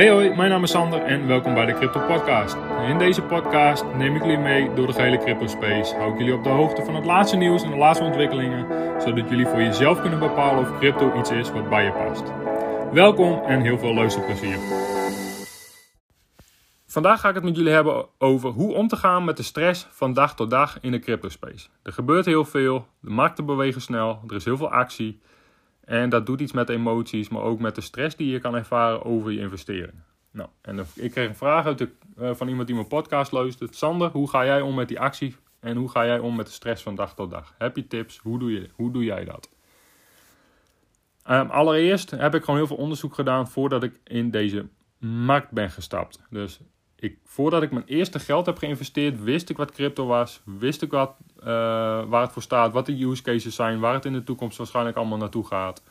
Hey hoi, mijn naam is Sander en welkom bij de Crypto Podcast. In deze podcast neem ik jullie mee door de gehele crypto space. Hou ik jullie op de hoogte van het laatste nieuws en de laatste ontwikkelingen, zodat jullie voor jezelf kunnen bepalen of crypto iets is wat bij je past. Welkom en heel veel luisterplezier. Vandaag ga ik het met jullie hebben over hoe om te gaan met de stress van dag tot dag in de crypto space. Er gebeurt heel veel, de markten bewegen snel, er is heel veel actie. En dat doet iets met emoties, maar ook met de stress die je kan ervaren over je investeringen. Nou, en ik kreeg een vraag uit de, uh, van iemand die mijn podcast luistert. Sander, hoe ga jij om met die actie en hoe ga jij om met de stress van dag tot dag? Heb je tips? Hoe doe, je, hoe doe jij dat? Um, allereerst heb ik gewoon heel veel onderzoek gedaan voordat ik in deze markt ben gestapt. Dus ik, voordat ik mijn eerste geld heb geïnvesteerd, wist ik wat crypto was. Wist ik wat, uh, waar het voor staat, wat de use cases zijn, waar het in de toekomst waarschijnlijk allemaal naartoe gaat.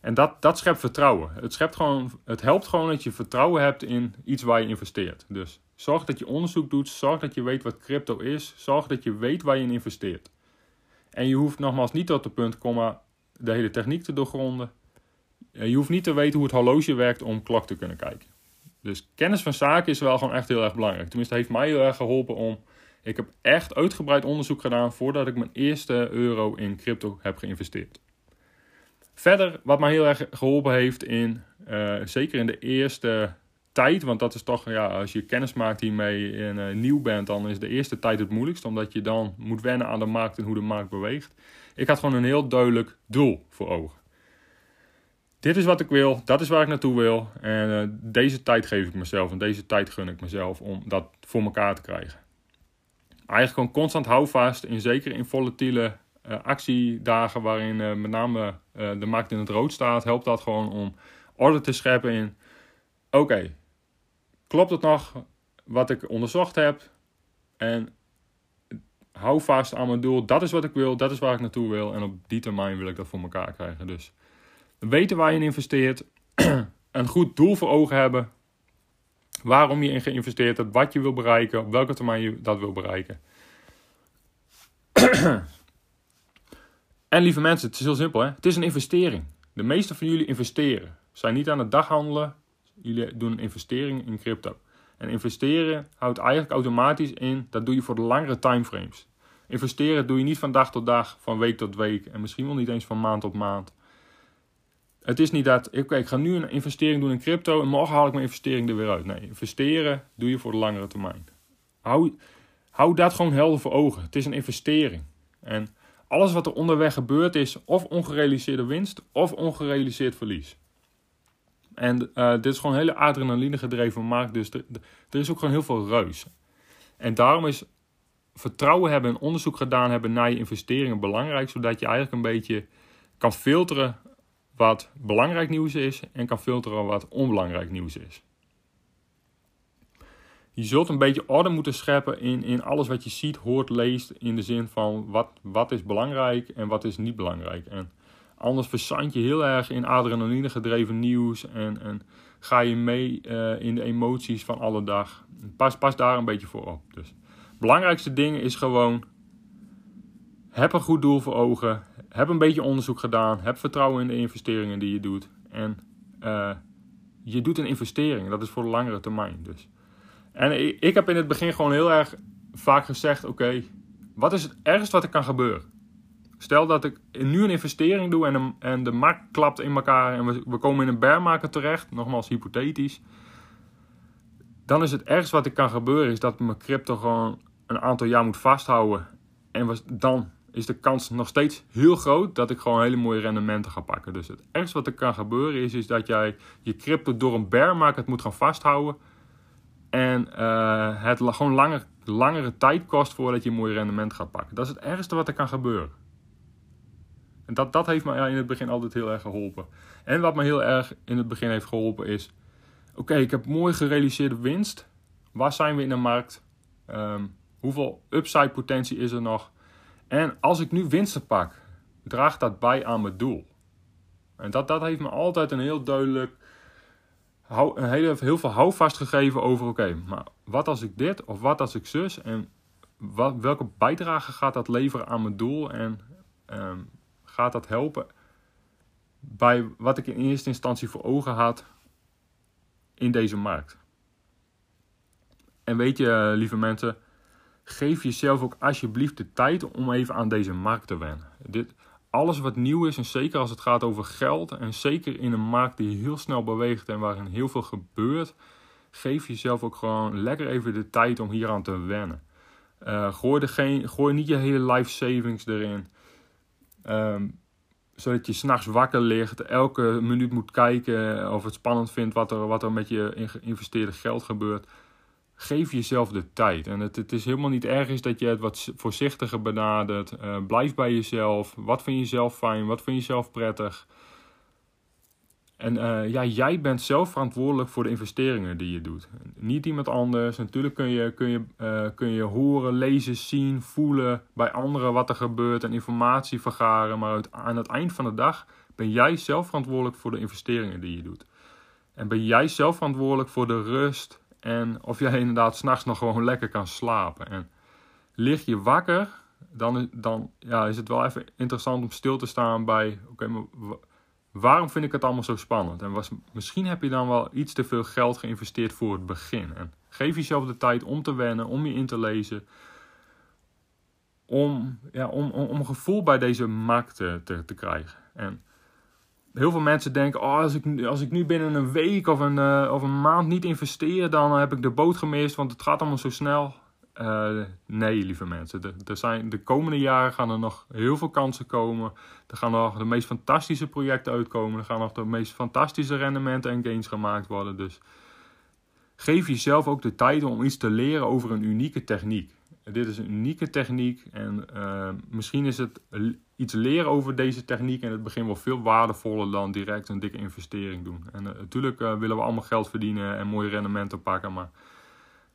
En dat, dat schept vertrouwen. Het, schept gewoon, het helpt gewoon dat je vertrouwen hebt in iets waar je investeert. Dus zorg dat je onderzoek doet, zorg dat je weet wat crypto is, zorg dat je weet waar je in investeert. En je hoeft nogmaals niet tot de punt komma de hele techniek te doorgronden. Je hoeft niet te weten hoe het horloge werkt om klok te kunnen kijken. Dus kennis van zaken is wel gewoon echt heel erg belangrijk. Tenminste, heeft mij heel erg geholpen om. Ik heb echt uitgebreid onderzoek gedaan voordat ik mijn eerste euro in crypto heb geïnvesteerd. Verder, wat mij heel erg geholpen heeft in, uh, zeker in de eerste tijd, want dat is toch, ja, als je kennis maakt hiermee en uh, nieuw bent, dan is de eerste tijd het moeilijkst, omdat je dan moet wennen aan de markt en hoe de markt beweegt. Ik had gewoon een heel duidelijk doel voor ogen dit is wat ik wil, dat is waar ik naartoe wil. En uh, deze tijd geef ik mezelf en deze tijd gun ik mezelf om dat voor elkaar te krijgen. Eigenlijk gewoon constant houvast, in, zeker in volatiele uh, actiedagen waarin uh, met name de markt in het rood staat, helpt dat gewoon om orde te scheppen in, oké, klopt het nog wat ik onderzocht heb? En hou vast aan mijn doel, dat is wat ik wil, dat is waar ik naartoe wil. En op die termijn wil ik dat voor elkaar krijgen. Dus weten waar je in investeert, een goed doel voor ogen hebben, waarom je in geïnvesteerd hebt, wat je wil bereiken, op welke termijn je dat wil bereiken. en lieve mensen, het is heel simpel, hè? het is een investering. De meeste van jullie investeren, zijn niet aan het daghandelen, jullie doen een investering in crypto. En investeren houdt eigenlijk automatisch in, dat doe je voor de langere timeframes. Investeren doe je niet van dag tot dag, van week tot week en misschien wel niet eens van maand tot maand. Het is niet dat, ik ga nu een investering doen in crypto en morgen haal ik mijn investering er weer uit. Nee, investeren doe je voor de langere termijn. Hou, dat gewoon helder voor ogen. Het is een investering. En alles wat er onderweg gebeurt is of ongerealiseerde winst of ongerealiseerd verlies. En uh, dit is gewoon een hele adrenaline gedreven markt, dus er, er is ook gewoon heel veel reus. En daarom is vertrouwen hebben en onderzoek gedaan hebben naar je investeringen belangrijk, zodat je eigenlijk een beetje kan filteren wat belangrijk nieuws is en kan filteren wat onbelangrijk nieuws is. Je zult een beetje orde moeten scheppen in, in alles wat je ziet, hoort, leest. In de zin van wat, wat is belangrijk en wat is niet belangrijk. En anders verzand je heel erg in adrenaline gedreven nieuws. En, en ga je mee uh, in de emoties van alle dag. Pas, pas daar een beetje voor op. Dus belangrijkste ding is gewoon. Heb een goed doel voor ogen heb een beetje onderzoek gedaan. Heb vertrouwen in de investeringen die je doet. En uh, je doet een investering. Dat is voor de langere termijn. Dus. En ik, heb in het begin gewoon heel erg vaak gezegd: oké, wat is het ergste wat er kan gebeuren? Stel dat ik nu een investering doe en de, en de markt klapt in elkaar en we, komen in een bear terecht, nogmaals hypothetisch. Dan is het ergste wat er kan gebeuren, is dat mijn crypto gewoon een aantal jaar moet vasthouden. En was, dan is de kans nog steeds heel groot dat ik gewoon hele mooie rendementen ga pakken. Dus het ergste wat er kan gebeuren is, is dat jij je crypto door een bear market moet gaan vasthouden. En uh, het gewoon langer, langere tijd kost voordat je een mooi rendement gaat pakken. Dat is het ergste wat er kan gebeuren. En dat, dat heeft me in het begin altijd heel erg geholpen. En wat me heel erg in het begin heeft geholpen is... Oké, ik heb mooi gerealiseerde winst. Waar zijn we in de markt? Um, hoeveel upside potentie is er nog? En als ik nu winsten pak, draagt dat bij aan mijn doel. En dat, dat heeft me altijd een heel duidelijk, een hele, heel veel houvast gegeven over, oké, maar wat als ik dit of wat als ik zus en wat, welke bijdrage gaat dat leveren aan mijn doel en um, gaat dat helpen bij wat ik in eerste instantie voor ogen had in deze markt. En weet je, lieve mensen, geef jezelf ook alsjeblieft de tijd om even aan deze markt te wennen. Dit, alles wat nieuw is, en zeker als het gaat over geld, en zeker in een markt die heel snel beweegt en waarin heel veel gebeurt, geef jezelf ook gewoon lekker even de tijd om hier aan te wennen. Uh, gooi, geen, niet je hele life savings erin. Um, zodat je s'nachts wakker ligt, elke minuut moet kijken of het spannend vindt wat er, wat er met je geïnvesteerde geld gebeurt. Geef jezelf de tijd. En het, het is helemaal niet erg is dat je het wat voorzichtiger benadert. Uh, blijf bij jezelf. Wat vind je zelf fijn? Wat vind je zelf prettig? En uh, ja, jij bent zelf verantwoordelijk voor de investeringen die je doet. Niet iemand anders. Natuurlijk kun je, kun je, uh, kun je horen, lezen, zien, voelen bij anderen wat er gebeurt en informatie vergaren. Maar aan het eind van de dag ben jij zelf verantwoordelijk voor de investeringen die je doet. En ben jij zelf verantwoordelijk voor de rust en of jij inderdaad s'nachts nog gewoon lekker kan slapen. En lig je wakker, dan, dan ja, is het wel even interessant om stil te staan bij... Oké, waarom vind ik het allemaal zo spannend? En was, misschien heb je dan wel iets te veel geld geïnvesteerd voor het begin. En geef jezelf de tijd om te wennen, om je in te lezen. Om, ja, om, om een gevoel bij deze markt te, te, te krijgen. En heel veel mensen denken: oh, als, ik, als ik nu binnen een week of een, uh, of een maand niet investeer, dan heb ik de boot gemist, want het gaat allemaal zo snel. Uh, nee, lieve mensen. De, zijn, de komende jaren gaan er nog heel veel kansen komen. Er gaan nog de meest fantastische projecten uitkomen. Er gaan nog de meest fantastische rendementen en gains gemaakt worden. Dus geef jezelf ook de tijd om iets te leren over een unieke techniek. Dit is een unieke techniek en uh, misschien is het iets leren over deze techniek in het begin wel veel waardevoller dan direct een dikke investering doen. En uh, natuurlijk uh, willen we allemaal geld verdienen en mooie rendementen pakken, maar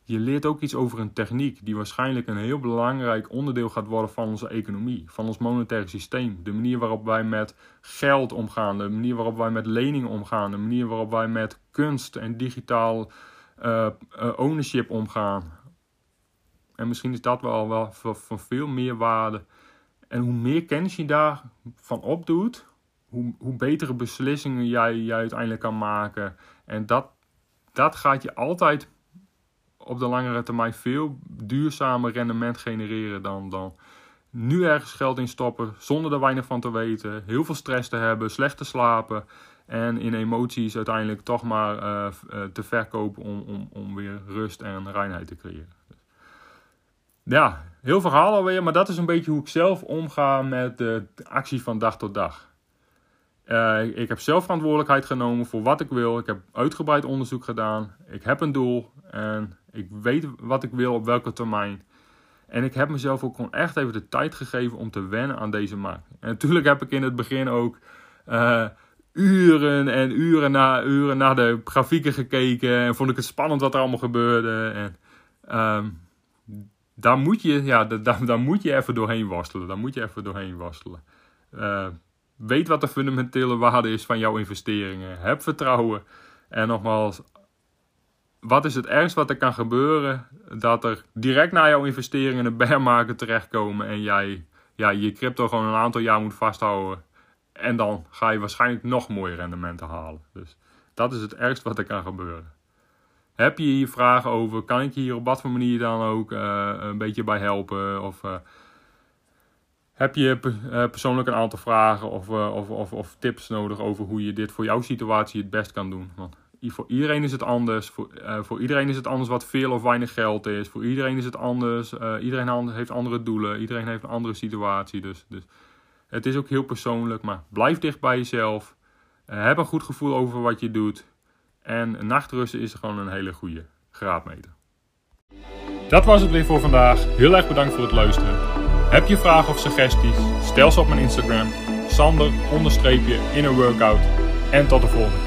je leert ook iets over een techniek die waarschijnlijk een heel belangrijk onderdeel gaat worden van onze economie, van ons monetaire systeem. De manier waarop wij met geld omgaan, de manier waarop wij met leningen omgaan, de manier waarop wij met kunst en digitaal uh, ownership omgaan. En misschien is dat wel, wel van veel meer waarde. En hoe meer kennis je daarvan opdoet, hoe, hoe betere beslissingen jij, jij uiteindelijk kan maken. En dat, dat gaat je altijd op de langere termijn veel duurzamer rendement genereren dan, dan nu ergens geld in stoppen zonder er weinig van te weten, heel veel stress te hebben, slecht te slapen en in emoties uiteindelijk toch maar uh, te verkopen om, om, om weer rust en reinheid te creëren. Ja, heel verhaal alweer, maar dat is een beetje hoe ik zelf omga met de actie van dag tot dag. Uh, ik heb zelf verantwoordelijkheid genomen voor wat ik wil. Ik heb uitgebreid onderzoek gedaan. Ik heb een doel en ik weet wat ik wil op welke termijn. En ik heb mezelf ook gewoon echt even de tijd gegeven om te wennen aan deze markt. En natuurlijk heb ik in het begin ook uh, uren en uren na uren naar de grafieken gekeken. En vond ik het spannend wat er allemaal gebeurde. En um, daar moet je, ja, daar, daar moet je even doorheen worstelen. Daar moet je even doorheen worstelen. Uh, weet wat de fundamentele waarde is van jouw investeringen. Heb vertrouwen. En nogmaals, wat is het ergst wat er kan gebeuren? Dat er direct na jouw investeringen een bear market terechtkomen en jij ja, je crypto gewoon een aantal jaar moet vasthouden. En dan ga je waarschijnlijk nog mooie rendementen halen. Dus dat is het ergst wat er kan gebeuren. Heb je hier vragen over? Kan ik je hier op wat voor manier dan ook uh, een beetje bij helpen? Of uh, heb je uh, persoonlijk een aantal vragen of, of, of, of, tips nodig over hoe je dit voor jouw situatie het best kan doen? Want voor iedereen is het anders. Voor, voor iedereen is het anders wat veel of weinig geld is. Voor iedereen is het anders. iedereen heeft andere doelen. Iedereen heeft een andere situatie. Dus, dus het is ook heel persoonlijk. Maar blijf dicht bij jezelf. heb een goed gevoel over wat je doet. En nachtrusten is gewoon een hele goede graadmeter. Dat was het weer voor vandaag. Heel erg bedankt voor het luisteren. Heb je vragen of suggesties? Stel ze op mijn Instagram. Sander in een workout. En tot de volgende